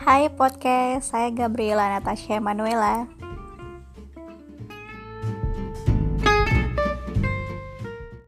Hai podcast, saya Gabriela Natasha Manuela.